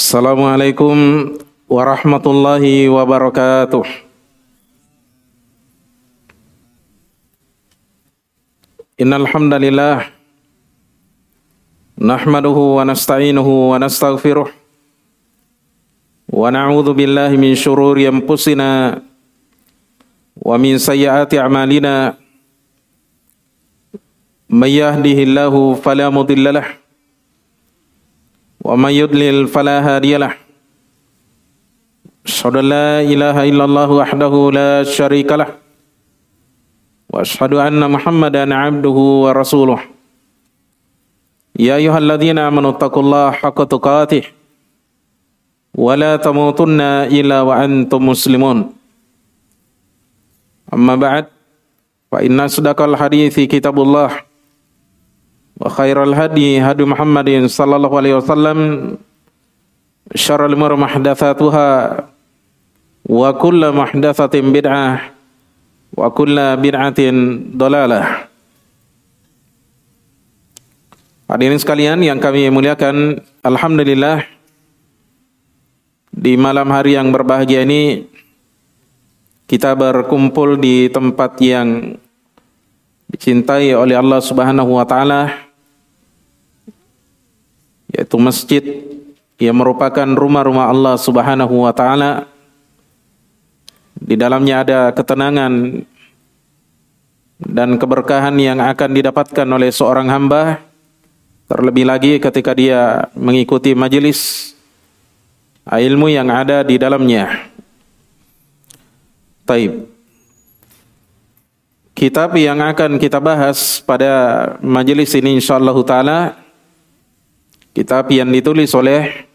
Assalamualaikum warahmatullahi wabarakatuh. Innal hamdalillah nahmaduhu wa nasta'inuhu wa nastaghfiruh wa na'udzu billahi min shururi anfusina wa min sayyiati a'malina may yahdihillahu fala ومن يضلل فلا هادي له. أشهد أن لا إله إلا الله وحده لا شريك له. وأشهد أن محمدا عبده ورسوله. يا أيها الذين آمنوا اتقوا الله حق تقاته. ولا تموتن إلا وأنتم مسلمون. أما بعد فإن أصدق الحديث كتاب الله. وخير الهدي هدي محمد صلى الله عليه وسلم شر الأمور محدثاتها وكل محدثة بدعة وكل بدعة ضلالة Hadirin sekalian yang kami muliakan, Alhamdulillah di malam hari yang berbahagia ini kita berkumpul di tempat yang dicintai oleh Allah Subhanahu wa taala yaitu masjid yang merupakan rumah-rumah Allah Subhanahu wa taala. Di dalamnya ada ketenangan dan keberkahan yang akan didapatkan oleh seorang hamba terlebih lagi ketika dia mengikuti majelis ilmu yang ada di dalamnya. Taib. Kitab yang akan kita bahas pada majelis ini insyaallah taala Kitab yang ditulis oleh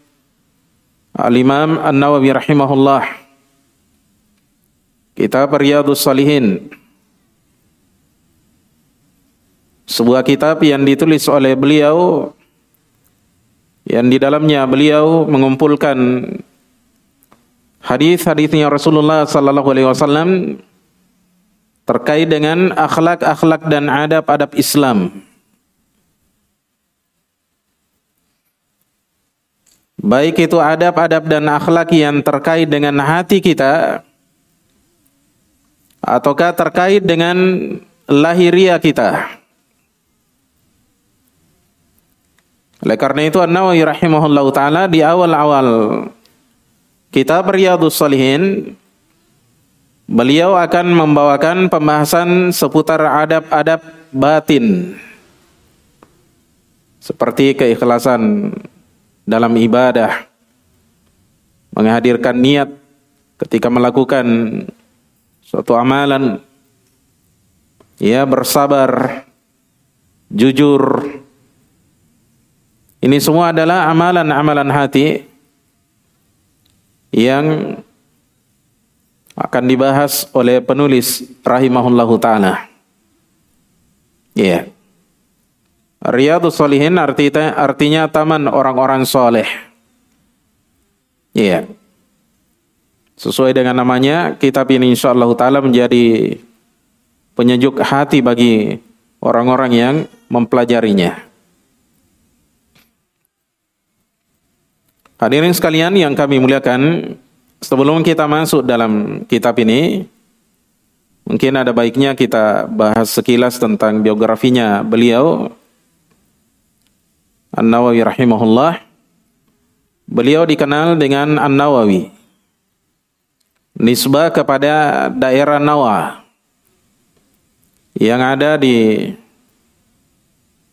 Al-Imam An-Nawawi rahimahullah. Kitab Riyadus Salihin. Sebuah kitab yang ditulis oleh beliau yang di dalamnya beliau mengumpulkan hadis-hadisnya Rasulullah sallallahu alaihi wasallam terkait dengan akhlak-akhlak dan adab-adab Islam. Baik itu adab-adab dan akhlak yang terkait dengan hati kita ataukah terkait dengan lahiria kita. Oleh karena itu An-Nawawi rahimahullah taala di awal-awal kitab Riyadhus Shalihin beliau akan membawakan pembahasan seputar adab-adab batin seperti keikhlasan dalam ibadah, menghadirkan niat ketika melakukan suatu amalan, ya bersabar, jujur. Ini semua adalah amalan-amalan hati yang akan dibahas oleh penulis rahimahullahu taala. Ya. Yeah. Riyadus Solihin artinya, artinya taman orang-orang soleh. Iya. Sesuai dengan namanya, kitab ini insya Allah ta'ala menjadi penyejuk hati bagi orang-orang yang mempelajarinya. Hadirin sekalian yang kami muliakan, sebelum kita masuk dalam kitab ini, mungkin ada baiknya kita bahas sekilas tentang biografinya beliau An-Nawawi rahimahullah. Beliau dikenal dengan An-Nawawi. Nisbah kepada daerah Nawa yang ada di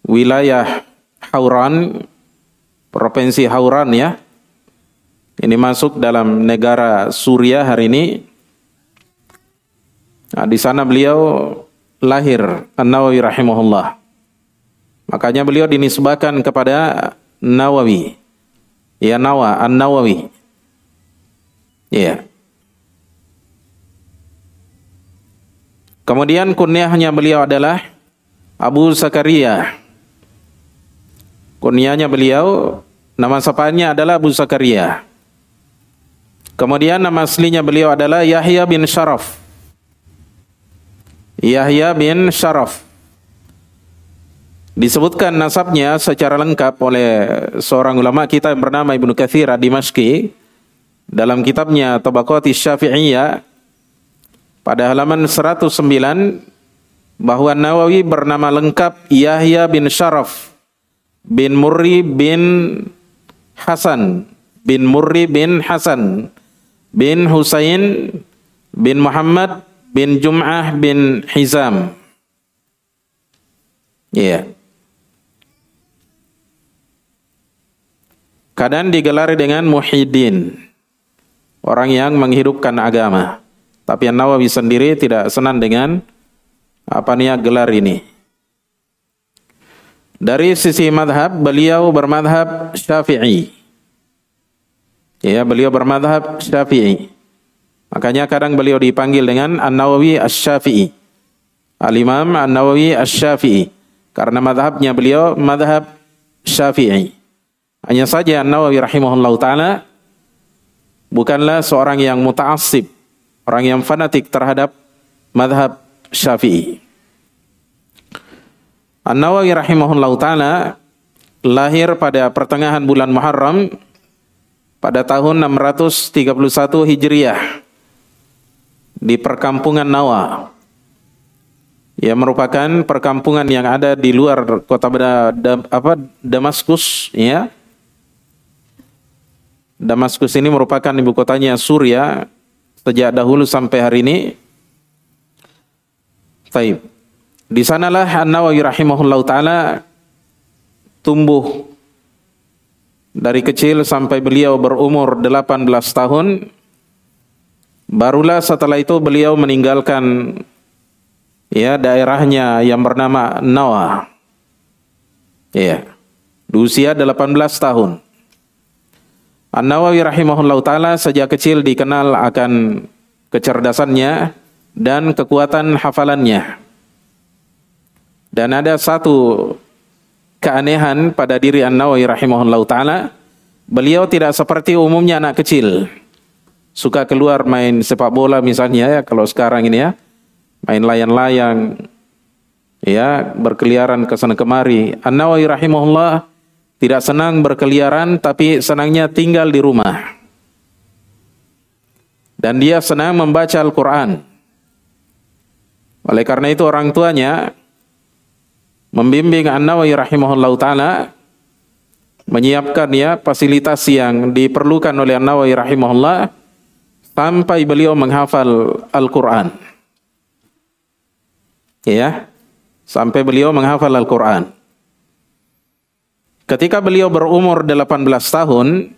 wilayah Hauran, provinsi Hauran ya. Ini masuk dalam negara Suria hari ini. Nah, di sana beliau lahir An-Nawawi rahimahullah. Makanya beliau dinisbahkan kepada Nawawi. Ya Nawa, An-Nawawi. Ya. Kemudian kunyahnya beliau adalah Abu Zakaria. Kunyahnya beliau, nama sapanya adalah Abu Zakaria. Kemudian nama aslinya beliau adalah Yahya bin Sharaf. Yahya bin Sharaf. Disebutkan nasabnya secara lengkap oleh seorang ulama kita yang bernama Ibnu Katsir Ad-Dimashqi dalam kitabnya Tabaqati Syafi'iyah pada halaman 109 bahwa Nawawi bernama lengkap Yahya bin Sharaf bin Murri bin Hasan bin Murri bin Hasan bin Husain bin Muhammad bin Jum'ah bin Hizam. Iya. Yeah. Kadang digelari dengan muhyiddin. Orang yang menghidupkan agama. Tapi yang Nawawi sendiri tidak senang dengan apa nih gelar ini. Dari sisi madhab, beliau bermadhab syafi'i. Ya, beliau bermadhab syafi'i. Makanya kadang beliau dipanggil dengan An-Nawawi Asy-Syafi'i. Al-Imam An-Nawawi Asy-Syafi'i. Karena madhabnya beliau madhab syafi'i. Hanya saja Nawawi rahimahullah ta'ala bukanlah seorang yang muta'assib, orang yang fanatik terhadap madhab syafi'i. An-Nawawi rahimahullah ta'ala lahir pada pertengahan bulan Muharram pada tahun 631 Hijriah di perkampungan Nawa yang merupakan perkampungan yang ada di luar kota apa Damaskus ya Damaskus ini merupakan ibu kotanya Suria sejak dahulu sampai hari ini. Taib. Di sanalah An-Nawawi rahimahullah taala tumbuh dari kecil sampai beliau berumur 18 tahun. Barulah setelah itu beliau meninggalkan ya daerahnya yang bernama Nawa. Ya. Di usia 18 tahun. An-Nawawi rahimahullah taala sejak kecil dikenal akan kecerdasannya dan kekuatan hafalannya. Dan ada satu keanehan pada diri An-Nawawi rahimahullah taala, beliau tidak seperti umumnya anak kecil. Suka keluar main sepak bola misalnya ya kalau sekarang ini ya, main layang-layang ya, berkeliaran ke sana kemari. An-Nawawi rahimahullah tidak senang berkeliaran tapi senangnya tinggal di rumah. Dan dia senang membaca Al-Quran. Oleh karena itu orang tuanya membimbing An-Nawawi rahimahullah ta'ala menyiapkan ya fasilitas yang diperlukan oleh An-Nawawi rahimahullah sampai beliau menghafal Al-Quran. Ya, sampai beliau menghafal Al-Quran. Ketika beliau berumur 18 tahun,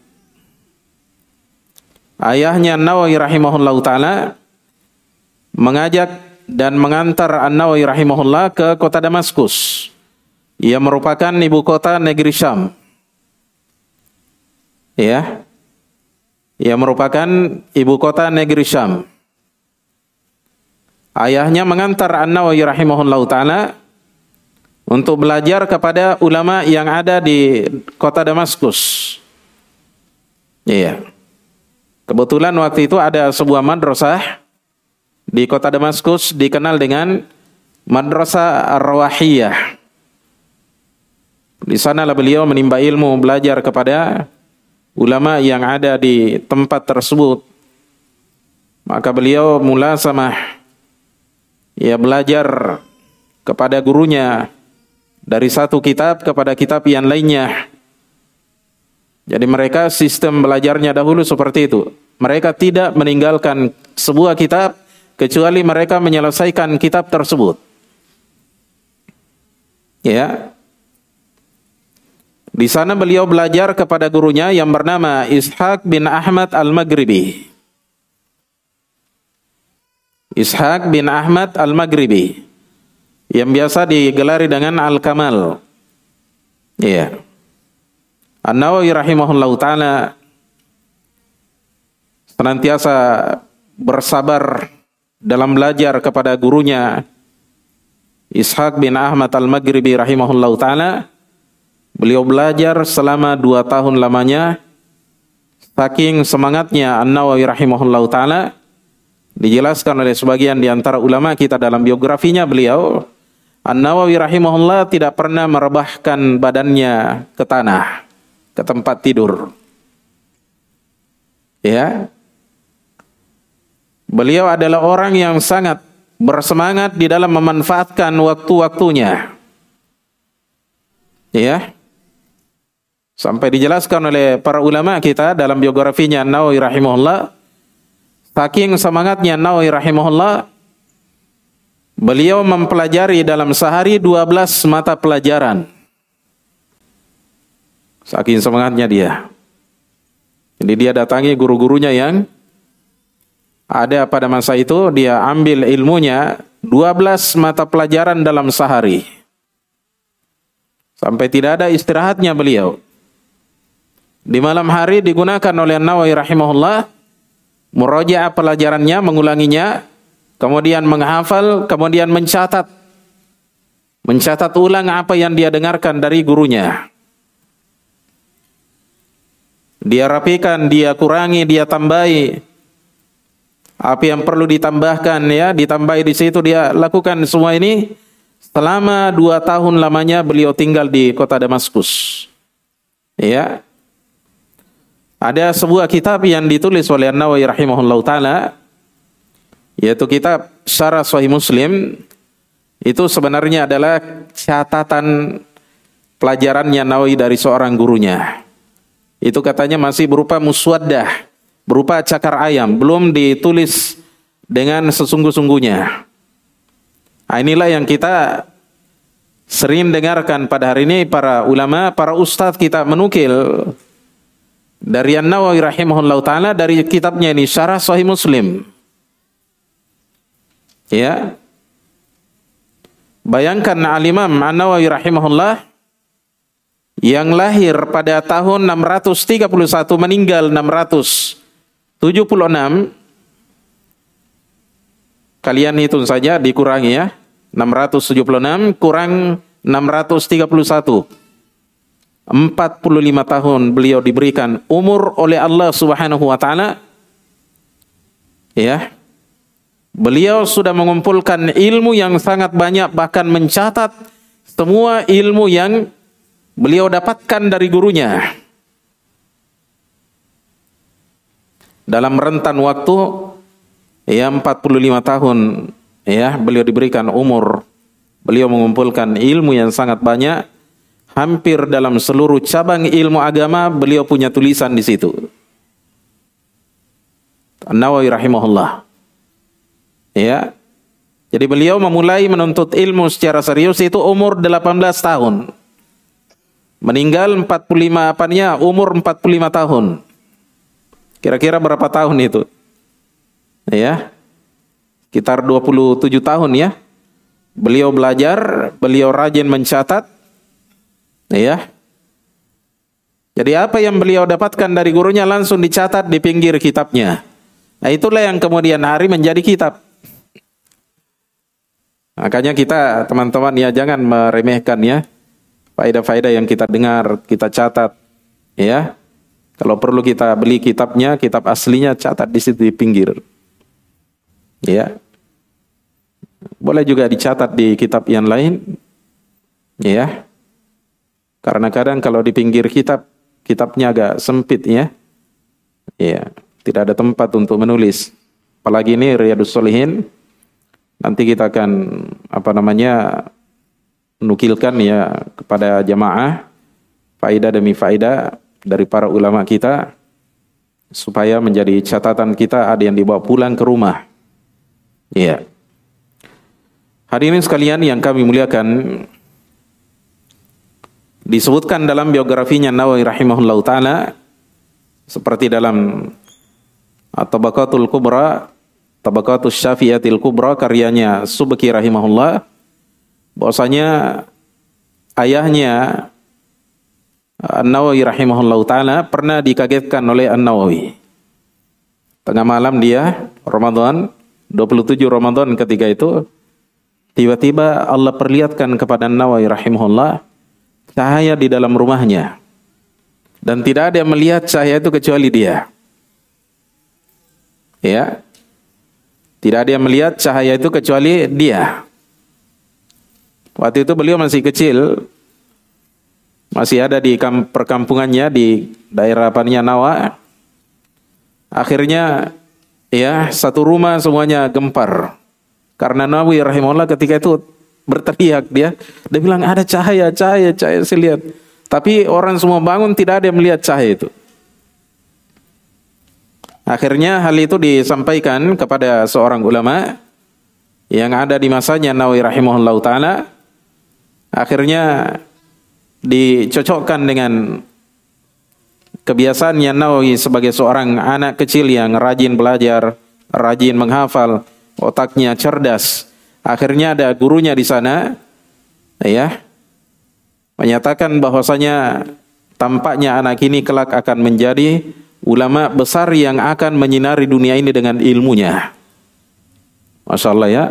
ayahnya Nawawi rahimahullah taala mengajak dan mengantar An-Nawawi rahimahullah ke kota Damaskus. Ia merupakan ibu kota negeri Syam. Ya. Merupakan ibu kota negeri Syam. Ayahnya mengantar An-Nawawi rahimahullah taala untuk belajar kepada ulama yang ada di kota Damaskus. Iya. Kebetulan waktu itu ada sebuah madrasah di kota Damaskus dikenal dengan Madrasah Ar-Rawahiyah. Di sanalah beliau menimba ilmu belajar kepada ulama yang ada di tempat tersebut. Maka beliau mula sama ya belajar kepada gurunya dari satu kitab kepada kitab yang lainnya. Jadi mereka sistem belajarnya dahulu seperti itu. Mereka tidak meninggalkan sebuah kitab kecuali mereka menyelesaikan kitab tersebut. Ya. Di sana beliau belajar kepada gurunya yang bernama Ishaq bin Ahmad Al-Maghribi. Ishaq bin Ahmad Al-Maghribi yang biasa digelari dengan Al-Kamal. Iya. An-Nawawi rahimahullah taala senantiasa bersabar dalam belajar kepada gurunya Ishaq bin Ahmad Al-Maghribi rahimahullah taala. Beliau belajar selama dua tahun lamanya. Saking semangatnya An-Nawawi rahimahullah taala dijelaskan oleh sebagian di antara ulama kita dalam biografinya beliau An-Nawawi rahimahullah tidak pernah merebahkan badannya ke tanah, ke tempat tidur. Ya. Beliau adalah orang yang sangat bersemangat di dalam memanfaatkan waktu-waktunya. Ya. Sampai dijelaskan oleh para ulama kita dalam biografinya Nawawi rahimahullah, saking semangatnya Nawawi rahimahullah, Beliau mempelajari dalam sehari 12 mata pelajaran. Saking semangatnya dia. Jadi dia datangi guru-gurunya yang ada pada masa itu, dia ambil ilmunya 12 mata pelajaran dalam sehari. Sampai tidak ada istirahatnya beliau. Di malam hari digunakan oleh Nawawi rahimahullah murajaah pelajarannya, mengulanginya kemudian menghafal, kemudian mencatat. Mencatat ulang apa yang dia dengarkan dari gurunya. Dia rapikan, dia kurangi, dia tambahi. Apa yang perlu ditambahkan ya, ditambahi di situ dia lakukan semua ini selama dua tahun lamanya beliau tinggal di kota Damaskus. Ya. Ada sebuah kitab yang ditulis oleh An-Nawawi rahimahullah taala yaitu kitab Syarah Sahih Muslim itu sebenarnya adalah catatan pelajarannya Nawawi dari seorang gurunya. Itu katanya masih berupa muswaddah, berupa cakar ayam, belum ditulis dengan sesungguh-sungguhnya. Nah, inilah yang kita sering dengarkan pada hari ini para ulama, para ustadz kita menukil dari An-Nawawi rahimahullah taala dari kitabnya ini Syarah Sahih Muslim. Ya. Bayangkan Al-Imam An-Nawawi rahimahullah yang lahir pada tahun 631 meninggal 676 kalian hitung saja dikurangi ya. 676 kurang 631 45 tahun beliau diberikan umur oleh Allah Subhanahu wa taala. Ya Beliau sudah mengumpulkan ilmu yang sangat banyak bahkan mencatat semua ilmu yang beliau dapatkan dari gurunya. Dalam rentan waktu ya 45 tahun ya beliau diberikan umur beliau mengumpulkan ilmu yang sangat banyak hampir dalam seluruh cabang ilmu agama beliau punya tulisan di situ. An-Nawawi rahimahullah. Ya. Jadi beliau memulai menuntut ilmu secara serius itu umur 18 tahun. Meninggal 45 apanya umur 45 tahun. Kira-kira berapa tahun itu? Ya. Sekitar 27 tahun ya. Beliau belajar, beliau rajin mencatat. Ya. Jadi apa yang beliau dapatkan dari gurunya langsung dicatat di pinggir kitabnya. Nah itulah yang kemudian hari menjadi kitab. Makanya kita teman-teman ya jangan meremehkan ya faedah-faedah yang kita dengar, kita catat ya. Kalau perlu kita beli kitabnya, kitab aslinya catat di situ di pinggir. Ya. Boleh juga dicatat di kitab yang lain. Ya. Karena kadang kalau di pinggir kitab, kitabnya agak sempit ya. Ya, tidak ada tempat untuk menulis. Apalagi ini Riyadus Solihin, Nanti kita akan apa namanya nukilkan ya kepada jamaah faedah demi faedah dari para ulama kita supaya menjadi catatan kita ada yang dibawa pulang ke rumah. Ya. Hadirin sekalian yang kami muliakan disebutkan dalam biografinya Nawawi rahimahullah taala seperti dalam At-Tabaqatul Kubra Tabaqatus Syafi'atil Kubra karyanya Subki rahimahullah bahwasanya ayahnya An-Nawawi rahimahullah taala pernah dikagetkan oleh An-Nawawi. Tengah malam dia Ramadan 27 Ramadan ketika itu tiba-tiba Allah perlihatkan kepada An-Nawawi rahimahullah cahaya di dalam rumahnya. Dan tidak ada yang melihat cahaya itu kecuali dia. Ya, tidak ada yang melihat cahaya itu kecuali dia. Waktu itu beliau masih kecil, masih ada di perkampungannya di daerah Pania Nawa. Akhirnya ya satu rumah semuanya gempar. Karena Nawawi rahimahullah ketika itu berteriak dia, dia bilang ada cahaya, cahaya, cahaya saya lihat. Tapi orang semua bangun tidak ada yang melihat cahaya itu. Akhirnya hal itu disampaikan kepada seorang ulama yang ada di masanya Nawawi rahimahullah taala. Akhirnya dicocokkan dengan kebiasaannya Nawawi sebagai seorang anak kecil yang rajin belajar, rajin menghafal, otaknya cerdas. Akhirnya ada gurunya di sana, ya, menyatakan bahwasanya tampaknya anak ini kelak akan menjadi ulama besar yang akan menyinari dunia ini dengan ilmunya. Masya Allah ya.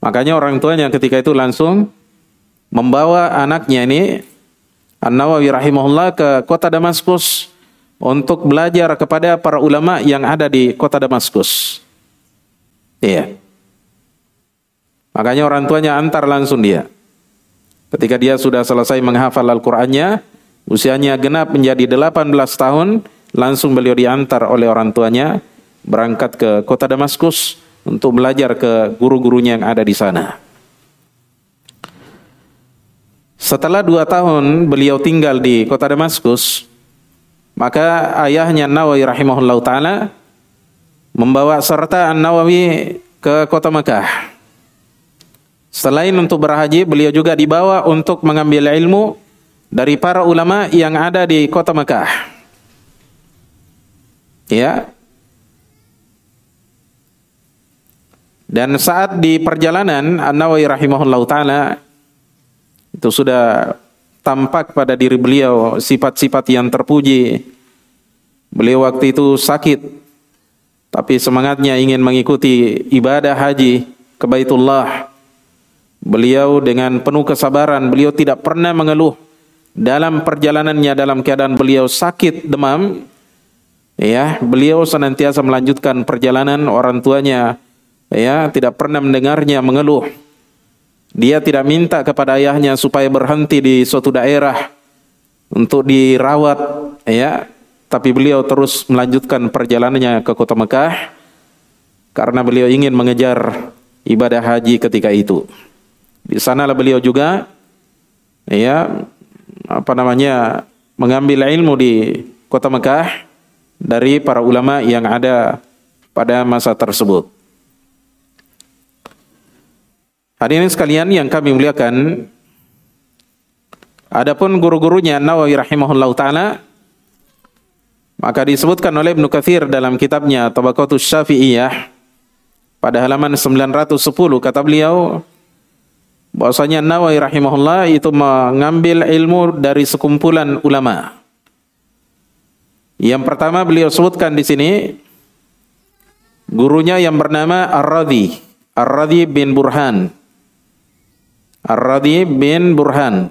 Makanya orang tuanya ketika itu langsung membawa anaknya ini An-Nawawi rahimahullah ke kota Damaskus untuk belajar kepada para ulama yang ada di kota Damaskus. Iya. Makanya orang tuanya antar langsung dia. Ketika dia sudah selesai menghafal Al-Qur'annya, Usianya genap menjadi 18 tahun, langsung beliau diantar oleh orang tuanya berangkat ke kota Damaskus untuk belajar ke guru-gurunya yang ada di sana. Setelah dua tahun beliau tinggal di kota Damaskus, maka ayahnya Nawawi rahimahullah taala membawa serta An-Nawawi ke kota Mekah. Selain untuk berhaji, beliau juga dibawa untuk mengambil ilmu dari para ulama yang ada di kota Mekah. Ya. Dan saat di perjalanan An-Nawawi rahimahullah taala itu sudah tampak pada diri beliau sifat-sifat yang terpuji. Beliau waktu itu sakit tapi semangatnya ingin mengikuti ibadah haji ke Baitullah. Beliau dengan penuh kesabaran, beliau tidak pernah mengeluh dalam perjalanannya dalam keadaan beliau sakit demam ya beliau senantiasa melanjutkan perjalanan. Orang tuanya ya tidak pernah mendengarnya mengeluh. Dia tidak minta kepada ayahnya supaya berhenti di suatu daerah untuk dirawat ya. Tapi beliau terus melanjutkan perjalanannya ke kota Mekah karena beliau ingin mengejar ibadah haji ketika itu. Di sanalah beliau juga ya apa namanya mengambil ilmu di kota Mekah dari para ulama yang ada pada masa tersebut. Hadirin sekalian yang kami muliakan, adapun guru-gurunya Nawawi rahimahullah taala maka disebutkan oleh Ibnu Katsir dalam kitabnya Tabaqatus Syafi'iyah pada halaman 910 kata beliau bahwasanya Nawawi rahimahullah itu mengambil ilmu dari sekumpulan ulama. Yang pertama beliau sebutkan di sini gurunya yang bernama Ar-Radhi, Ar-Radhi bin Burhan. Ar-Radhi bin Burhan.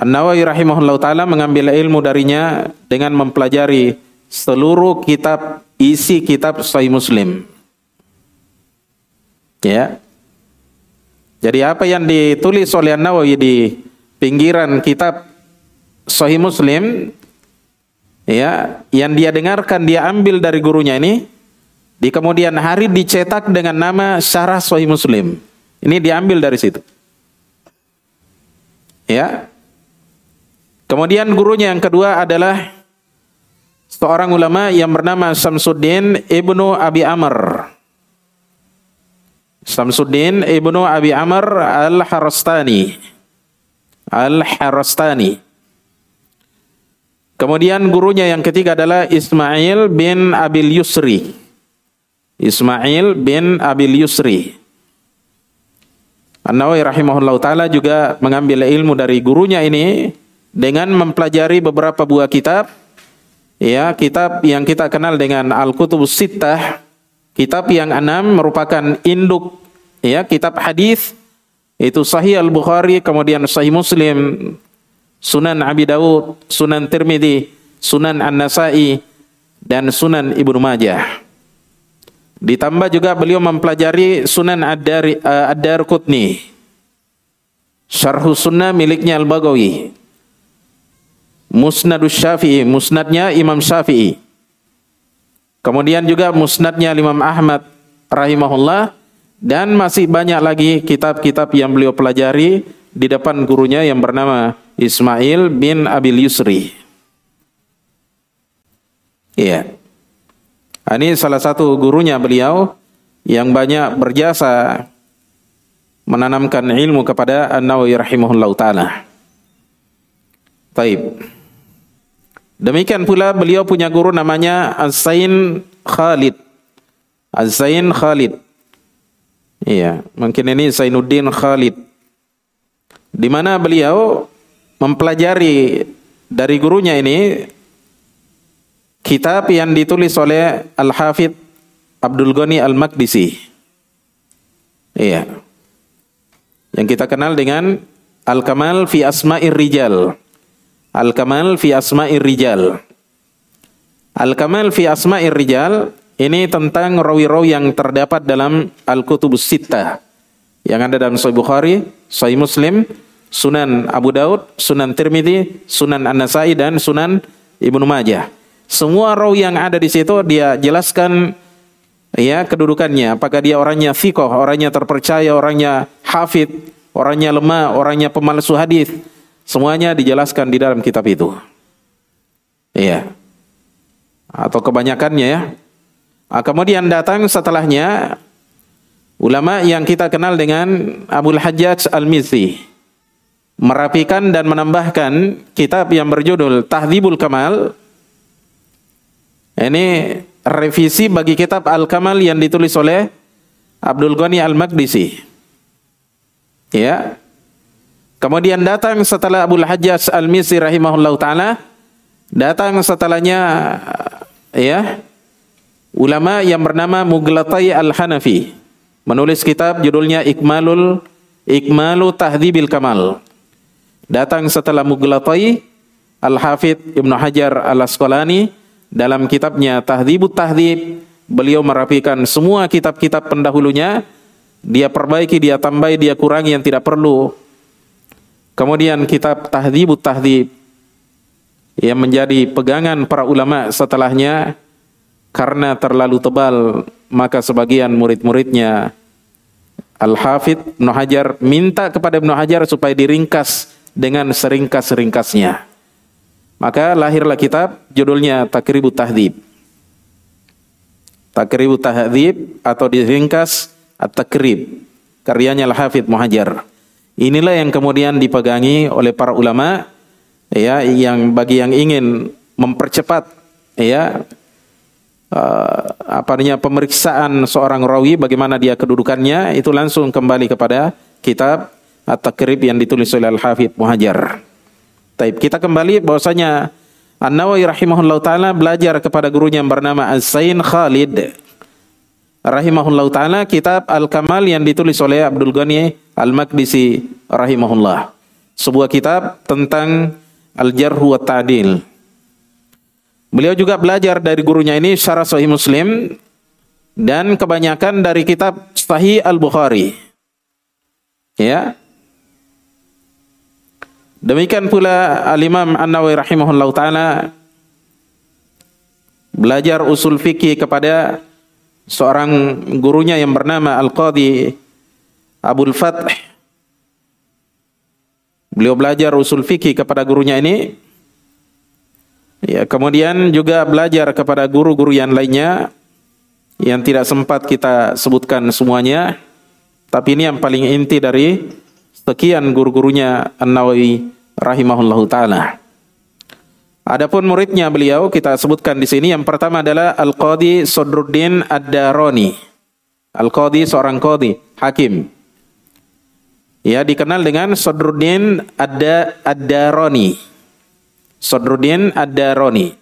An-Nawawi rahimahullah taala mengambil ilmu darinya dengan mempelajari seluruh kitab isi kitab Sahih Muslim. Ya, jadi apa yang ditulis oleh An-Nawawi di pinggiran kitab Sahih Muslim ya, yang dia dengarkan dia ambil dari gurunya ini di kemudian hari dicetak dengan nama Syarah Sahih Muslim. Ini diambil dari situ. Ya. Kemudian gurunya yang kedua adalah seorang ulama yang bernama Samsuddin Ibnu Abi Amr. Samsuddin Ibnu Abi Amr Al-Harastani. Al-Harastani. Kemudian gurunya yang ketiga adalah Ismail bin Abil Yusri. Ismail bin Abil Yusri. An-Nawawi rahimahullah ta'ala juga mengambil ilmu dari gurunya ini dengan mempelajari beberapa buah kitab. Ya, kitab yang kita kenal dengan Al-Kutubus Sittah Kitab yang enam merupakan induk ya kitab hadis itu Sahih Al Bukhari, kemudian Sahih Muslim, Sunan Abi Dawud, Sunan Tirmidzi, Sunan An Nasai dan Sunan Ibnu Majah. Ditambah juga beliau mempelajari Sunan Ad-Dar uh, Ad-Darqutni. Syarh Sunnah miliknya Al-Baghawi. Musnadus Syafi'i, musnadnya Imam Syafi'i. Kemudian juga musnadnya Imam Ahmad rahimahullah dan masih banyak lagi kitab-kitab yang beliau pelajari di depan gurunya yang bernama Ismail bin Abil Yusri. Iya. Ini salah satu gurunya beliau yang banyak berjasa menanamkan ilmu kepada An-Nawawi rahimahullah taala. Taib. Demikian pula beliau punya guru namanya Az-Zain Khalid. Az-Zain Khalid. Iya, mungkin ini Zainuddin Khalid. Di mana beliau mempelajari dari gurunya ini kitab yang ditulis oleh Al-Hafidh Abdul Ghani Al-Maqdisi. Iya. Yang kita kenal dengan Al-Kamal fi Asma'ir Rijal. Al-Kamal fi Asma'ir Rijal. Al-Kamal fi Asma'ir Rijal ini tentang rawi-rawi yang terdapat dalam Al-Kutubus Sittah. Yang ada dalam Sahih Bukhari, Sahih Muslim, Sunan Abu Daud, Sunan Tirmidzi, Sunan An-Nasai dan Sunan Ibnu Majah. Semua rawi yang ada di situ dia jelaskan ya kedudukannya. Apakah dia orangnya fikoh, orangnya terpercaya, orangnya hafid, orangnya lemah, orangnya pemalsu hadis. Semuanya dijelaskan di dalam kitab itu. Iya. Atau kebanyakannya ya. Nah, kemudian datang setelahnya ulama yang kita kenal dengan Abdul Hajjaj Al-Mizzi merapikan dan menambahkan kitab yang berjudul Tahdhibul Kamal ini revisi bagi kitab Al-Kamal yang ditulis oleh Abdul Ghani Al-Maqdisi. Ya. Kemudian datang setelah Abu Hajjaj Al-Misi rahimahullah taala, datang setelahnya ya ulama yang bernama Mughlatai Al-Hanafi menulis kitab judulnya Ikmalul Ikmalu Tahdzibil Kamal. Datang setelah Mughlatai Al-Hafidh Ibnu Hajar Al-Asqalani dalam kitabnya Tahdhibut Tahdhib, beliau merapikan semua kitab-kitab pendahulunya, dia perbaiki, dia tambahi, dia kurangi yang tidak perlu. Kemudian kitab Tahdhibut Tahdhib yang menjadi pegangan para ulama setelahnya karena terlalu tebal, maka sebagian murid-muridnya Al-Hafidh Ibn Hajar minta kepada Ibn Hajar supaya diringkas dengan seringkas-ringkasnya. Maka lahirlah kitab judulnya Takribut Tahdhib. Takribut Tahdhib atau diringkas At-Takrib. Karyanya Al-Hafidh Muhajar. Inilah yang kemudian dipegangi oleh para ulama ya yang bagi yang ingin mempercepat ya uh, apa namanya pemeriksaan seorang rawi bagaimana dia kedudukannya itu langsung kembali kepada kitab At-Takrib yang ditulis oleh Al-Hafidh Muhajar. Taib. Kita kembali bahwasanya An-Nawawi rahimahullah taala belajar kepada gurunya yang bernama Az-Zain Khalid rahimahullah taala kitab Al-Kamal yang ditulis oleh Abdul Ghani Al-Maqdisi rahimahullah. Sebuah kitab tentang Al-Jarh wa Ta'dil. Beliau juga belajar dari gurunya ini Syarah Sahih Muslim dan kebanyakan dari kitab Sahih Al-Bukhari. Ya, Demikian pula Al-Imam An-Nawawi rahimahullah taala belajar usul fikih kepada seorang gurunya yang bernama Al-Qadhi Abdul Fath. Beliau belajar usul fikih kepada gurunya ini. Ya, kemudian juga belajar kepada guru-guru yang lainnya yang tidak sempat kita sebutkan semuanya. Tapi ini yang paling inti dari sekian guru-gurunya An-Nawawi rahimahullahu taala. Adapun muridnya beliau kita sebutkan di sini yang pertama adalah Al-Qadi Sodruddin Ad-Darani. Al-Qadi seorang qadi, hakim. Ya dikenal dengan Sodruddin Ad-Darani. Sodruddin Ad-Darani.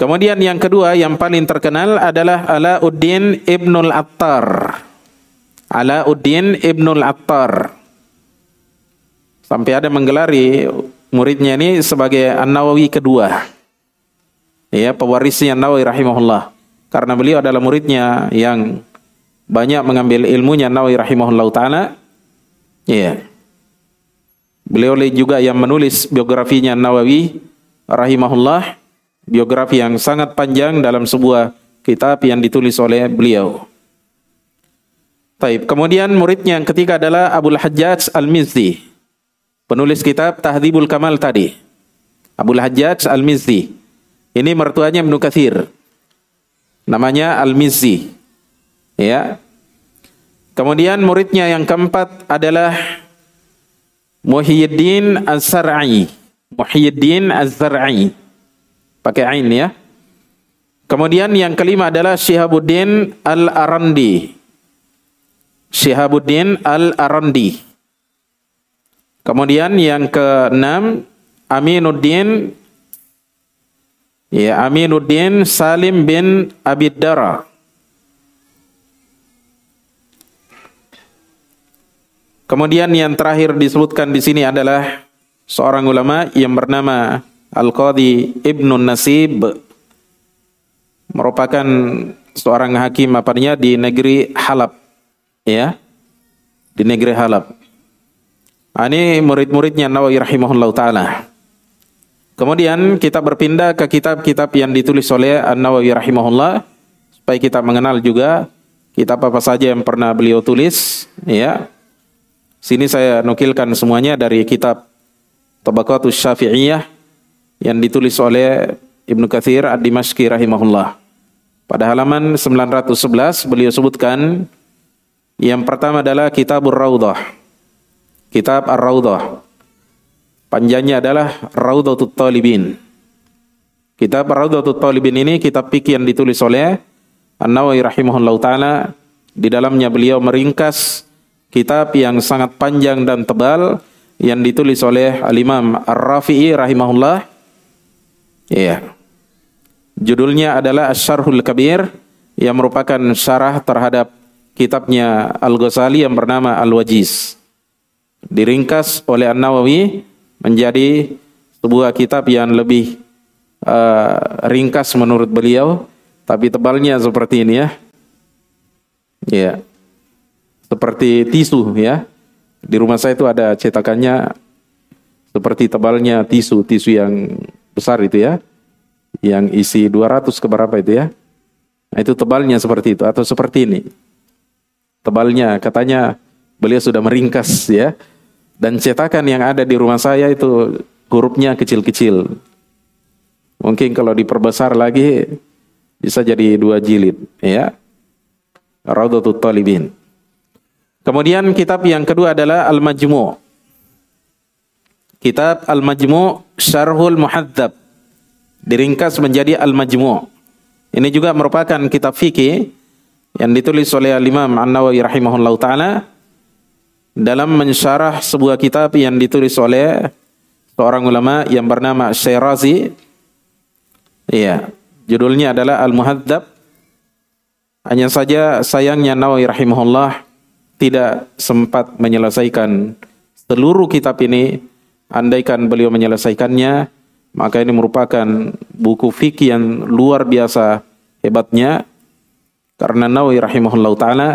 Kemudian yang kedua yang paling terkenal adalah Alauddin Ibnul Attar. Alauddin Ibnul Attar. Sampai ada menggelari muridnya ini sebagai An-Nawawi kedua. Ya, pewarisnya An-Nawawi rahimahullah. karena beliau adalah muridnya yang banyak mengambil ilmunya Nawawi rahimahullah taala. Iya. Beliau juga yang menulis biografinya Nawawi rahimahullah, biografi yang sangat panjang dalam sebuah kitab yang ditulis oleh beliau. Taib. Kemudian muridnya yang ketiga adalah Abdul Hajjaj Al-Mizzi. Penulis kitab Tahdhibul Kamal tadi. Abdul Hajjaj Al-Mizzi. Ini mertuanya Ibnu Katsir. Namanya Al-Mizzi. Ya. Kemudian muridnya yang keempat adalah Muhyiddin Az-Zar'i. Muhyiddin Az-Zar'i. Pakai ain ya. Kemudian yang kelima adalah Syihabuddin Al-Arandi. Syihabuddin Al-Arandi. Kemudian yang keenam Aminuddin ya Aminuddin Salim bin Abiddara. Kemudian yang terakhir disebutkan di sini adalah seorang ulama yang bernama Al-Qadhi Ibnu Nasib merupakan seorang hakim apanya di negeri Halab ya di negeri Halab. Ah, ini murid-muridnya Nawawi rahimahullah taala. Kemudian kita berpindah ke kitab-kitab yang ditulis oleh An-Nawawi rahimahullah supaya kita mengenal juga kitab apa saja yang pernah beliau tulis ya sini saya nukilkan semuanya dari kitab Tabaqatus Syafi'iyah yang ditulis oleh Ibnu Katsir Ad-Dimashqi rahimahullah. Pada halaman 911 beliau sebutkan yang pertama adalah Kitabur Raudhah. Kitab Ar-Raudhah. Panjangnya adalah Raudhatut Talibin. Kitab Raudhatut Talibin ini kitab fikih yang ditulis oleh An-Nawawi rahimahullah taala. Di dalamnya beliau meringkas kitab yang sangat panjang dan tebal yang ditulis oleh Al-Imam Ar-Rafi'i rahimahullah. Iya. Judulnya adalah Asyarhul Kabir yang merupakan syarah terhadap kitabnya Al-Ghazali yang bernama Al-Wajiz. Diringkas oleh An-Nawawi menjadi sebuah kitab yang lebih uh, ringkas menurut beliau, tapi tebalnya seperti ini ya. Ya. Seperti tisu ya. Di rumah saya itu ada cetakannya seperti tebalnya tisu, tisu yang besar itu ya yang isi 200 ke berapa itu ya. Nah, itu tebalnya seperti itu atau seperti ini. Tebalnya katanya beliau sudah meringkas ya. Dan cetakan yang ada di rumah saya itu hurufnya kecil-kecil. Mungkin kalau diperbesar lagi bisa jadi dua jilid ya. Raudatul Talibin. Kemudian kitab yang kedua adalah Al-Majmu'. Kitab Al-Majmu' Syarhul Muhadzab diringkas menjadi Al-Majmu'. Ini juga merupakan kitab fikih yang ditulis oleh Imam An-Nawawi rahimahullah taala dalam mensyarah sebuah kitab yang ditulis oleh seorang ulama yang bernama Syairazi. Iya, judulnya adalah Al-Muhadzab. Hanya saja sayangnya Nawawi rahimahullah tidak sempat menyelesaikan seluruh kitab ini. Andaikan beliau menyelesaikannya, maka ini merupakan buku fikih yang luar biasa hebatnya karena Nawawi rahimahullah taala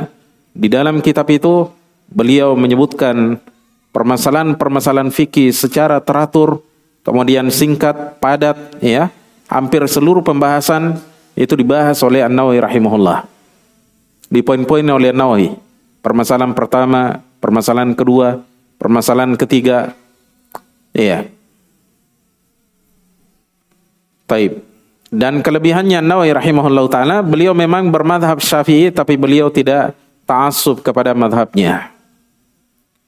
di dalam kitab itu beliau menyebutkan permasalahan-permasalahan fikih secara teratur kemudian singkat padat ya hampir seluruh pembahasan itu dibahas oleh An-Nawawi rahimahullah di poin-poin oleh An-Nawawi permasalahan pertama permasalahan kedua permasalahan ketiga iya Taib. Dan kelebihannya Nawawi rahimahullah taala, beliau memang bermadhab Syafi'i tapi beliau tidak ta'assub kepada madhabnya.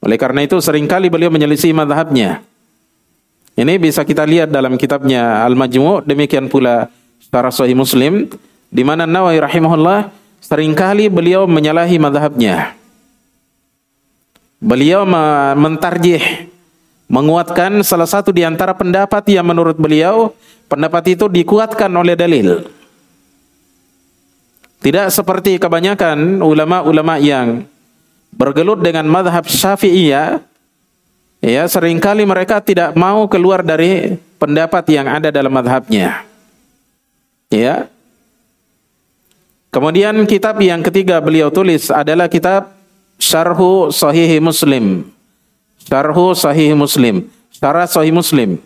Oleh karena itu sering kali beliau menyelisih madhabnya. Ini bisa kita lihat dalam kitabnya Al-Majmu' demikian pula secara Sahih Muslim di mana Nawawi rahimahullah sering kali beliau menyalahi madhabnya. Beliau mentarjih menguatkan salah satu di antara pendapat yang menurut beliau pendapat itu dikuatkan oleh dalil. Tidak seperti kebanyakan ulama-ulama yang bergelut dengan madhab syafi'iyah, ya sering kali mereka tidak mau keluar dari pendapat yang ada dalam madhabnya. Ya, Kemudian kitab yang ketiga beliau tulis adalah kitab Syarhu Sahih Muslim. Syarhu Sahih Muslim. Syarah Sahih Muslim.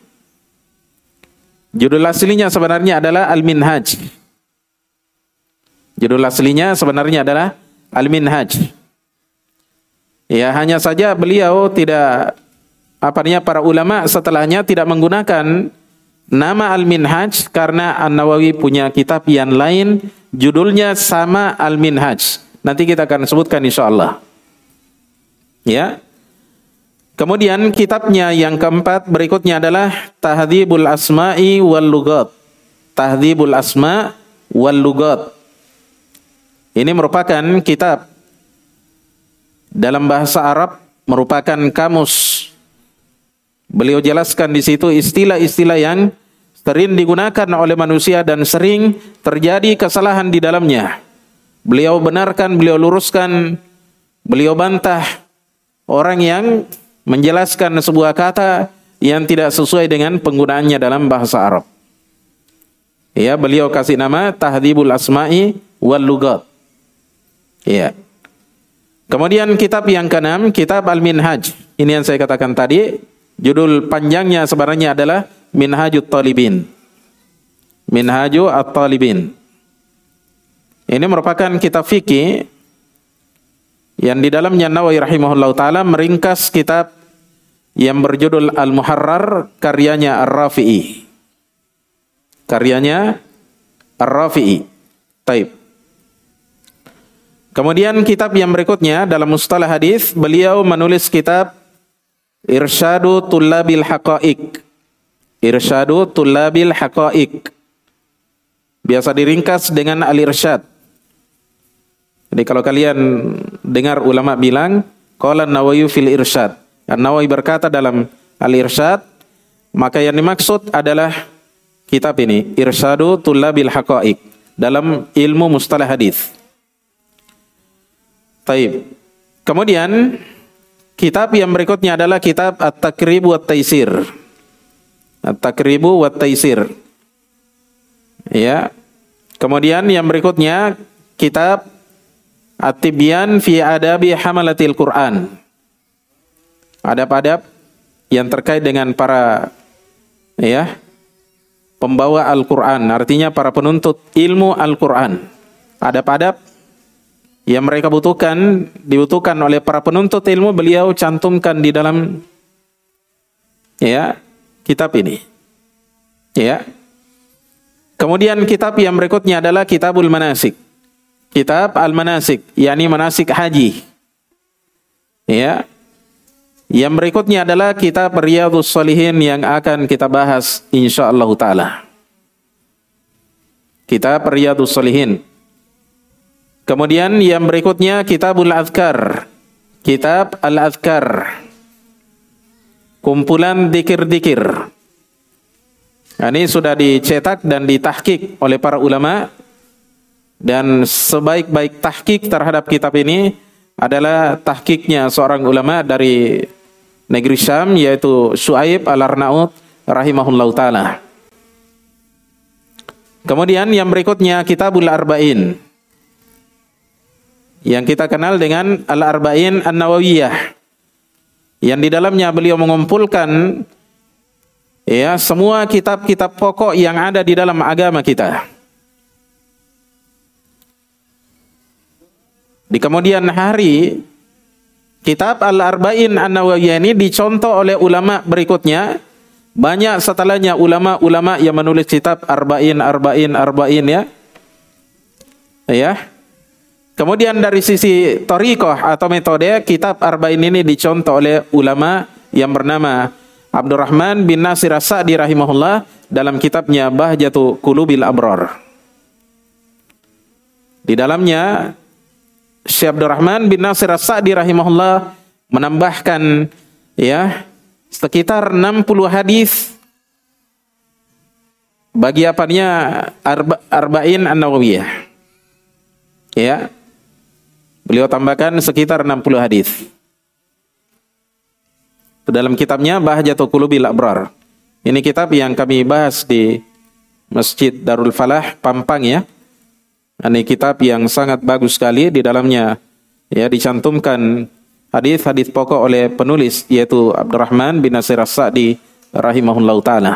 Judul aslinya sebenarnya adalah Al-Minhaj. Judul aslinya sebenarnya adalah Al-Minhaj. Ya, hanya saja beliau tidak apa namanya para ulama setelahnya tidak menggunakan nama Al-Minhaj karena An-Nawawi punya kitab yang lain judulnya sama Al-Minhaj. Nanti kita akan sebutkan insyaallah. Ya. Kemudian kitabnya yang keempat berikutnya adalah Tahdhibul Asma'i wal Lugat. Tahdhibul Asma' wal Lugat. Ini merupakan kitab dalam bahasa Arab merupakan kamus. Beliau jelaskan di situ istilah-istilah yang sering digunakan oleh manusia dan sering terjadi kesalahan di dalamnya. Beliau benarkan, beliau luruskan, beliau bantah orang yang menjelaskan sebuah kata yang tidak sesuai dengan penggunaannya dalam bahasa Arab. Ya, beliau kasih nama Tahdhibul Asma'i wal Lugat. Ya. Kemudian kitab yang keenam, kitab Al-Minhaj. Ini yang saya katakan tadi, judul panjangnya sebenarnya adalah Minhajut Talibin. Minhaju At-Talibin. Ini merupakan kitab fikih yang di dalamnya Nawawi rahimahullah taala meringkas kitab yang berjudul Al-Muharrar karyanya Ar-Rafi'i. Karyanya Ar-Rafi'i. Taib. Kemudian kitab yang berikutnya dalam mustalah hadis beliau menulis kitab Irsyadu Tullabil Haqa'iq. Irsyadu Tullabil Haqa'iq. Biasa diringkas dengan Al-Irsyad. Jadi kalau kalian dengar ulama bilang, qala Nawawi fil irsyad. An-Nawawi berkata dalam Al-Irsyad, maka yang dimaksud adalah kitab ini, Irsyadu Tullabil Haqaiq dalam ilmu mustalah hadis. Taib. Kemudian kitab yang berikutnya adalah kitab At-Takribu wa Taisir. At-Takribu wa Taisir. Ya. Kemudian yang berikutnya kitab At-Tibyan fi adabi hamalatil Quran. Adab-adab yang terkait dengan para ya pembawa Al-Quran, artinya para penuntut ilmu Al-Quran. Adab-adab yang mereka butuhkan, dibutuhkan oleh para penuntut ilmu, beliau cantumkan di dalam ya kitab ini. Ya. Kemudian kitab yang berikutnya adalah Kitabul Manasik kitab Al-Manasik, yakni manasik haji. Ya. Yang berikutnya adalah kitab Riyadhus Shalihin yang akan kita bahas insyaallah taala. Kitab Riyadhus Shalihin. Kemudian yang berikutnya Kitabul Azkar. Kitab Al-Azkar. Kumpulan dikir-dikir. Ini sudah dicetak dan ditahkik oleh para ulama dan sebaik-baik tahkik terhadap kitab ini adalah tahkiknya seorang ulama dari negeri Syam yaitu Suaib Al-Arnaud rahimahullah taala. Kemudian yang berikutnya Kitabul Arba'in. Yang kita kenal dengan Al-Arba'in An-Nawawiyah. Yang di dalamnya beliau mengumpulkan ya semua kitab-kitab pokok yang ada di dalam agama kita. Di kemudian hari kitab Al-Arba'in An-Nawawiyah ini dicontoh oleh ulama berikutnya. Banyak setelahnya ulama-ulama yang menulis kitab Arba'in, Arba'in, Arba'in ya. Ya. Kemudian dari sisi torikoh atau metode, kitab Arba'in ini dicontoh oleh ulama yang bernama Abdurrahman bin Nasir As-Sa'di rahimahullah dalam kitabnya Bahjatu Kulubil Abror. Di dalamnya Syekh Abdurrahman bin Nasir As-Sa'di rahimahullah menambahkan ya sekitar 60 hadis bagi apanya arba, arba'in an-nawawiyah. Ya. Beliau tambahkan sekitar 60 hadis. Dalam kitabnya Bahjatul Qulubil Abrar. Ini kitab yang kami bahas di Masjid Darul Falah Pampang ya. Ini kitab yang sangat bagus sekali di dalamnya ya dicantumkan hadis-hadis pokok oleh penulis yaitu Abdurrahman bin Nasir As-Sa'di rahimahullah taala.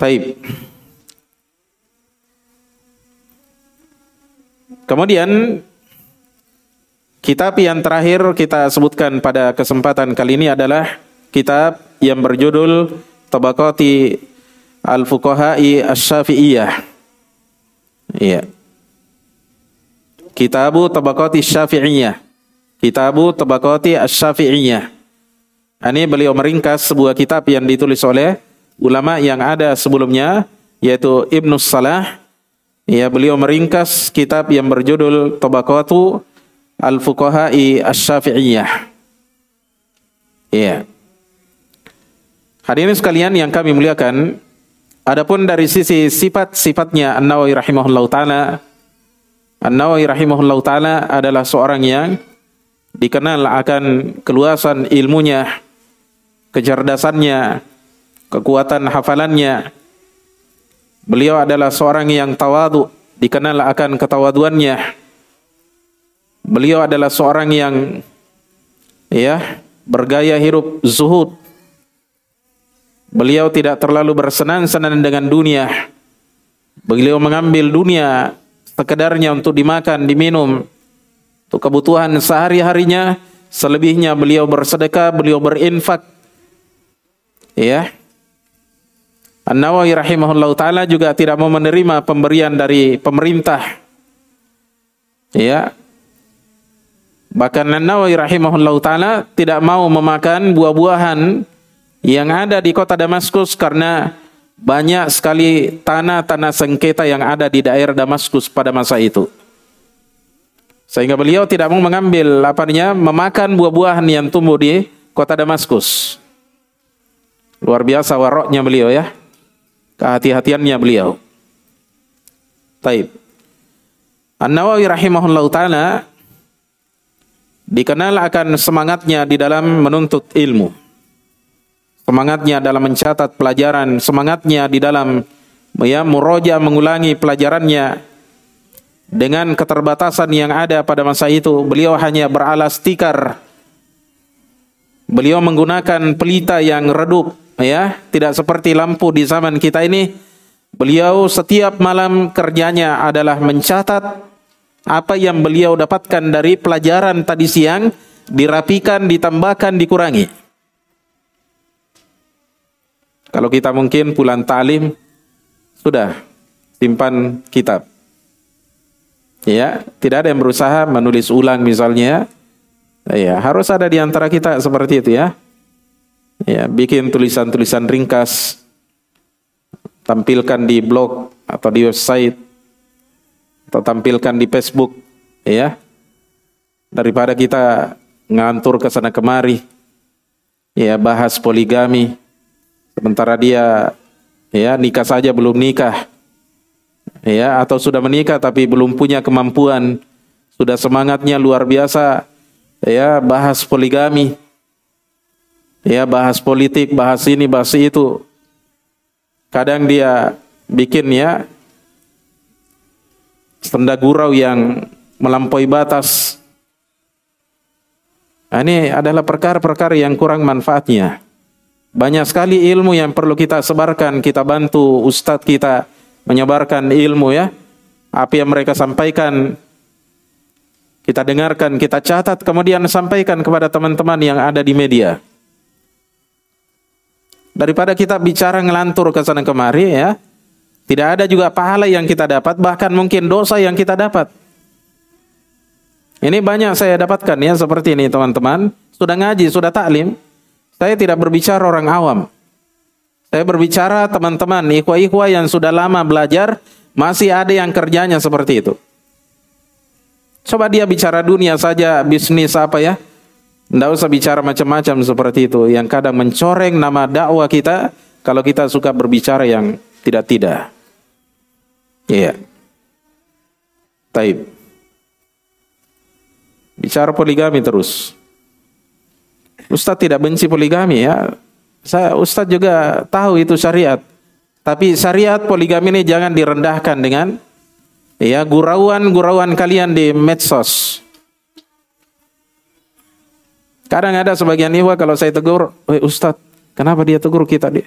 Baik. Kemudian kitab yang terakhir kita sebutkan pada kesempatan kali ini adalah kitab yang berjudul Tabaqati Al-Fuqaha'i Asy-Syafi'iyah. Iya. Kitabu Tabaqati Syafi'iyah. Kitabu Tabaqati Asy-Syafi'iyah. Ini beliau meringkas sebuah kitab yang ditulis oleh ulama yang ada sebelumnya yaitu Ibnu Salah. Ya, beliau meringkas kitab yang berjudul Tabaqatu Al-Fuqaha'i Asy-Syafi'iyah. Iya. Hadirin sekalian yang kami muliakan, adapun dari sisi sifat-sifatnya An-Nawawi rahimahullahu taala, An-Nawawi taala adalah seorang yang dikenal akan keluasan ilmunya, kecerdasannya, kekuatan hafalannya. Beliau adalah seorang yang tawadu, dikenal akan ketawaduannya. Beliau adalah seorang yang ya, bergaya hidup zuhud, Beliau tidak terlalu bersenang-senang dengan dunia. Beliau mengambil dunia sekedarnya untuk dimakan, diminum, untuk kebutuhan sehari-harinya. Selebihnya beliau bersedekah, beliau berinfak. Ya. An-Nawawi rahimahullah taala juga tidak mau menerima pemberian dari pemerintah. Ya. Bahkan An-Nawawi rahimahullah taala tidak mau memakan buah-buahan yang ada di kota Damaskus karena banyak sekali tanah-tanah sengketa yang ada di daerah Damaskus pada masa itu. Sehingga beliau tidak mau mengambil apanya memakan buah-buahan yang tumbuh di kota Damaskus. Luar biasa waroknya beliau ya. Kehati-hatiannya beliau. Taib. An-Nawawi rahimahullah taala dikenal akan semangatnya di dalam menuntut ilmu semangatnya dalam mencatat pelajaran, semangatnya di dalam ya muroja mengulangi pelajarannya dengan keterbatasan yang ada pada masa itu, beliau hanya beralas tikar. Beliau menggunakan pelita yang redup, ya, tidak seperti lampu di zaman kita ini. Beliau setiap malam kerjanya adalah mencatat apa yang beliau dapatkan dari pelajaran tadi siang, dirapikan, ditambahkan, dikurangi. Kalau kita mungkin pulang talim sudah simpan kitab. Ya, tidak ada yang berusaha menulis ulang misalnya. Ya, harus ada di antara kita seperti itu ya. Ya, bikin tulisan-tulisan ringkas tampilkan di blog atau di website atau tampilkan di Facebook ya. Daripada kita ngantur ke sana kemari ya bahas poligami sementara dia ya nikah saja belum nikah. Ya atau sudah menikah tapi belum punya kemampuan. Sudah semangatnya luar biasa. Ya bahas poligami. Ya bahas politik bahas ini bahas itu. Kadang dia bikin ya senda gurau yang melampaui batas. Nah, ini adalah perkara-perkara yang kurang manfaatnya banyak sekali ilmu yang perlu kita sebarkan, kita bantu ustadz kita menyebarkan ilmu ya. Apa yang mereka sampaikan kita dengarkan, kita catat, kemudian sampaikan kepada teman-teman yang ada di media. Daripada kita bicara ngelantur ke sana kemari ya, tidak ada juga pahala yang kita dapat, bahkan mungkin dosa yang kita dapat. Ini banyak saya dapatkan ya seperti ini teman-teman. Sudah ngaji, sudah taklim, saya tidak berbicara orang awam. Saya berbicara teman-teman, ikhwa-ikhwa yang sudah lama belajar, masih ada yang kerjanya seperti itu. Coba dia bicara dunia saja, bisnis apa ya. Tidak usah bicara macam-macam seperti itu. Yang kadang mencoreng nama dakwah kita, kalau kita suka berbicara yang tidak-tidak. Iya. Taib. Bicara poligami terus. Ustadz tidak benci poligami ya. Saya Ustadz juga tahu itu syariat. Tapi syariat poligami ini jangan direndahkan dengan ya gurauan-gurauan kalian di medsos. Kadang ada sebagian ikhwah kalau saya tegur, "Woi Ustadz, kenapa dia tegur kita dia?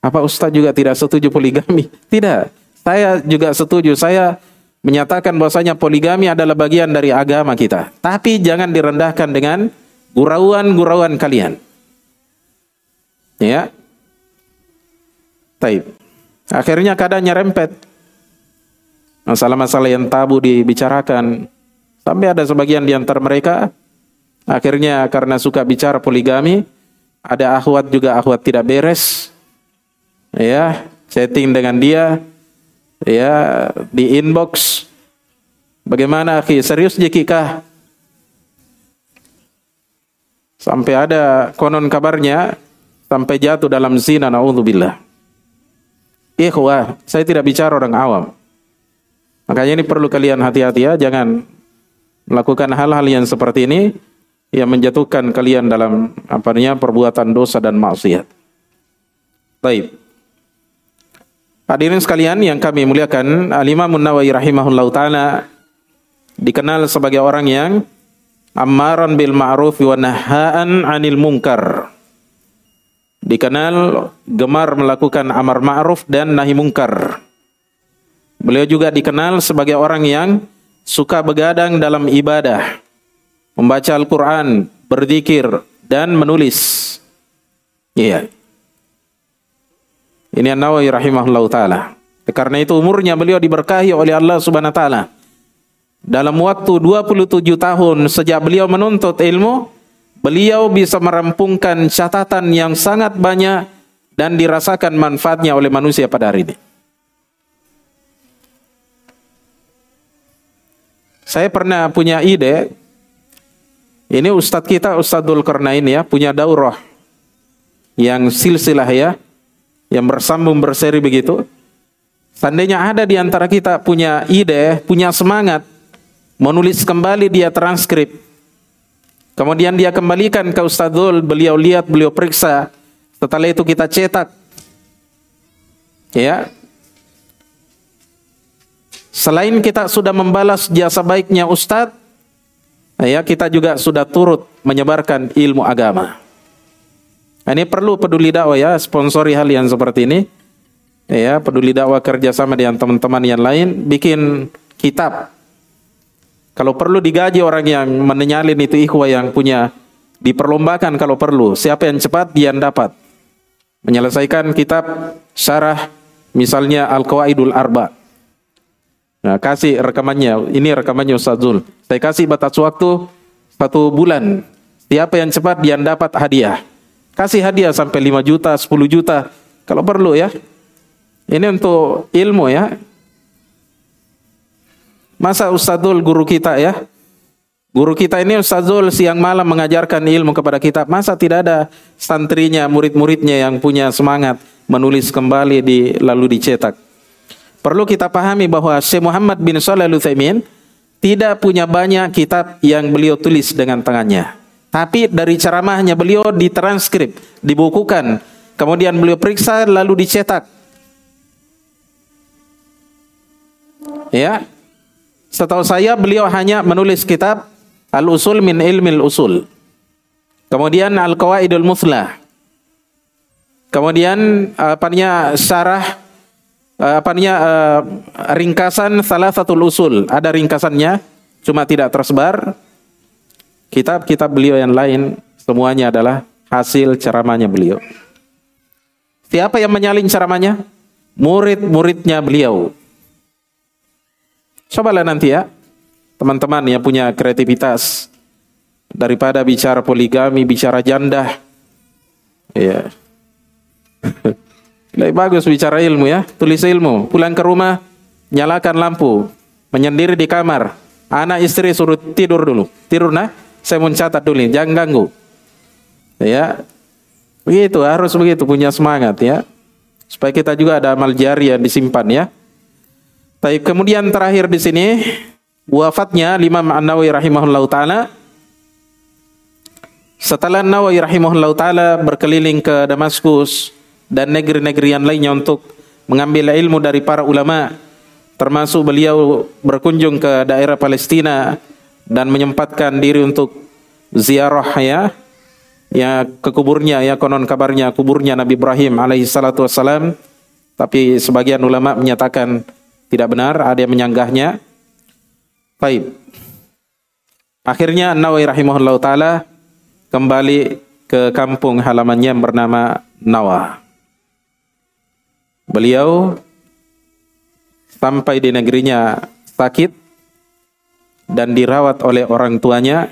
Apa Ustadz juga tidak setuju poligami?" Tidak. Saya juga setuju. Saya menyatakan bahwasanya poligami adalah bagian dari agama kita. Tapi jangan direndahkan dengan gurauan-gurauan kalian. Ya. Taib. Akhirnya kadang nyerempet. Masalah-masalah yang tabu dibicarakan. Sampai ada sebagian di antara mereka akhirnya karena suka bicara poligami, ada akhwat juga akhwat tidak beres. Ya, chatting dengan dia, ya di inbox bagaimana akhi serius jikikah sampai ada konon kabarnya sampai jatuh dalam zina naudzubillah. Ikhwah saya tidak bicara orang awam. Makanya ini perlu kalian hati-hati ya jangan melakukan hal-hal yang seperti ini yang menjatuhkan kalian dalam apa namanya perbuatan dosa dan maksiat. Baik. Hadirin sekalian yang kami muliakan, Al-Imam Nawawi rahimahullahu taala dikenal sebagai orang yang ammaran bil ma'ruf wa nahaan 'anil munkar. Dikenal gemar melakukan amar ma'ruf dan nahi munkar. Beliau juga dikenal sebagai orang yang suka begadang dalam ibadah, membaca Al-Qur'an, berzikir dan menulis. Iya. Ini An-Nawawi rahimahullah taala. Karena itu umurnya beliau diberkahi oleh Allah Subhanahu wa taala. Dalam waktu 27 tahun sejak beliau menuntut ilmu, beliau bisa merampungkan catatan yang sangat banyak dan dirasakan manfaatnya oleh manusia pada hari ini. Saya pernah punya ide, ini Ustadz kita Ustadzul Karnain ya, punya daurah yang silsilah ya, yang bersambung berseri begitu. Seandainya ada di antara kita punya ide, punya semangat, menulis kembali dia transkrip. Kemudian dia kembalikan ke Ustadzul, beliau lihat, beliau periksa. Setelah itu kita cetak. Ya. Selain kita sudah membalas jasa baiknya Ustadz, ya kita juga sudah turut menyebarkan ilmu agama. Ini perlu peduli dakwah ya, sponsori hal yang seperti ini. Ya, peduli dakwah kerjasama dengan teman-teman yang lain, bikin kitab. Kalau perlu digaji orang yang menyalin itu ikhwah yang punya diperlombakan kalau perlu. Siapa yang cepat dia yang dapat. Menyelesaikan kitab syarah misalnya Al-Qawaidul Arba. Nah, kasih rekamannya. Ini rekamannya Ustaz Zul. Saya kasih batas waktu satu bulan. Siapa yang cepat dia yang dapat hadiah. Kasih hadiah sampai 5 juta, 10 juta. Kalau perlu ya. Ini untuk ilmu ya. Masa Ustadzul guru kita ya. Guru kita ini Ustadzul siang malam mengajarkan ilmu kepada kita. Masa tidak ada santrinya, murid-muridnya yang punya semangat menulis kembali di lalu dicetak. Perlu kita pahami bahwa Syekh Muhammad bin Shalih Al tidak punya banyak kitab yang beliau tulis dengan tangannya. Tapi dari ceramahnya beliau ditranskrip, dibukukan, kemudian beliau periksa lalu dicetak. Ya. Setahu saya beliau hanya menulis kitab Al-Usul min Ilmil Usul. Kemudian Al-Qawaidul Muslah. Kemudian apanya syarah apanya uh, ringkasan salah satu usul. Ada ringkasannya, cuma tidak tersebar. Kitab-kitab beliau yang lain semuanya adalah hasil ceramahnya beliau. Siapa yang menyalin ceramahnya? Murid-muridnya beliau. Cobalah nanti ya, teman-teman yang punya kreativitas daripada bicara poligami, bicara janda. Ya. Lebih bagus bicara ilmu ya, tulis ilmu. Pulang ke rumah, nyalakan lampu, menyendiri di kamar. Anak istri suruh tidur dulu. Tidur nah, saya mau catat dulu, jangan ganggu. Ya, begitu harus begitu punya semangat ya, supaya kita juga ada amal jari yang disimpan ya. Tapi kemudian terakhir di sini wafatnya Imam An-Nawawi rahimahullah taala. Setelah Nawawi rahimahullah taala berkeliling ke Damaskus dan negeri-negeri yang lainnya untuk mengambil ilmu dari para ulama, termasuk beliau berkunjung ke daerah Palestina dan menyempatkan diri untuk ziarah ya ya ke kuburnya ya konon kabarnya kuburnya Nabi Ibrahim alaihi salatu wassalam tapi sebagian ulama menyatakan tidak benar ada yang menyanggahnya. Baik. Akhirnya Nawawi rahimahullah taala kembali ke kampung halamannya yang bernama Nawa beliau sampai di negerinya sakit dan dirawat oleh orang tuanya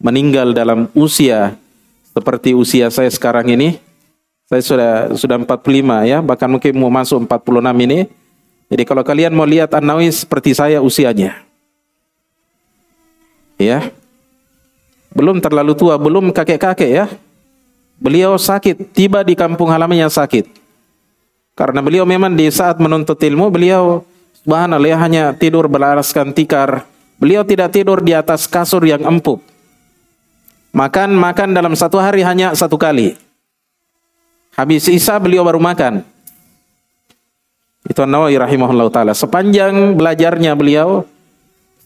meninggal dalam usia seperti usia saya sekarang ini. Saya sudah sudah 45 ya bahkan mungkin mau masuk 46 ini jadi kalau kalian mau lihat An-Nawawi seperti saya usianya ya belum terlalu tua belum kakek-kakek ya beliau sakit tiba di kampung halamannya sakit karena beliau memang di saat menuntut ilmu, beliau subhanallah hanya tidur beralaskan tikar. Beliau tidak tidur di atas kasur yang empuk. Makan makan dalam satu hari hanya satu kali. Habis isa beliau baru makan. Itu Nawawi rahimahullah taala. Sepanjang belajarnya beliau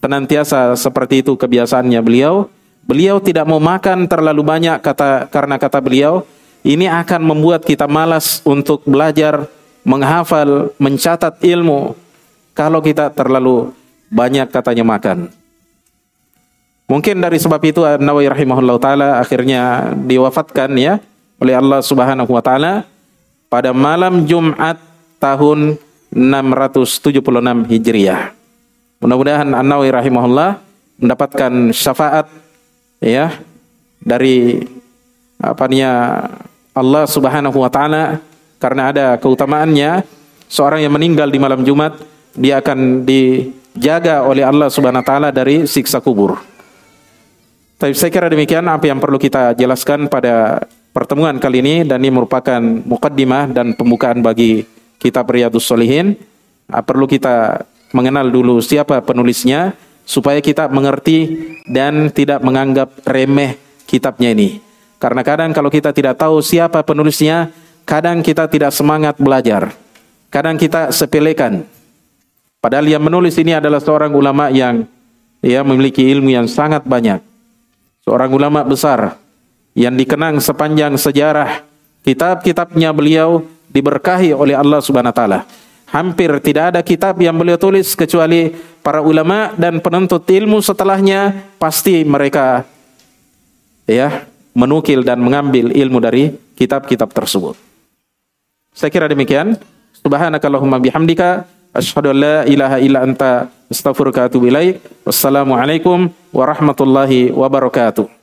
senantiasa seperti itu kebiasaannya beliau. Beliau tidak mau makan terlalu banyak kata karena kata beliau ini akan membuat kita malas untuk belajar menghafal, mencatat ilmu kalau kita terlalu banyak katanya makan. Mungkin dari sebab itu Nawawi rahimahullah taala akhirnya diwafatkan ya oleh Allah Subhanahu wa taala pada malam Jumat tahun 676 Hijriah. Mudah-mudahan An-Nawawi rahimahullah mendapatkan syafaat ya dari apa Allah Subhanahu wa taala karena ada keutamaannya seorang yang meninggal di malam Jumat dia akan dijaga oleh Allah Subhanahu wa taala dari siksa kubur. Tapi saya kira demikian apa yang perlu kita jelaskan pada pertemuan kali ini dan ini merupakan mukaddimah dan pembukaan bagi kitab Riyadus Solihin. Ah, perlu kita mengenal dulu siapa penulisnya supaya kita mengerti dan tidak menganggap remeh kitabnya ini. Karena kadang kalau kita tidak tahu siapa penulisnya, Kadang kita tidak semangat belajar. Kadang kita sepelekan. Padahal yang menulis ini adalah seorang ulama yang ya memiliki ilmu yang sangat banyak. Seorang ulama besar yang dikenang sepanjang sejarah kitab-kitabnya beliau diberkahi oleh Allah Subhanahu wa taala. Hampir tidak ada kitab yang beliau tulis kecuali para ulama dan penuntut ilmu setelahnya pasti mereka ya menukil dan mengambil ilmu dari kitab-kitab tersebut. Saya kira demikian. Subhanakallahumma bihamdika asyhadu an la ilaha illa anta astaghfiruka wa atubu ilaik. Wassalamualaikum warahmatullahi wabarakatuh.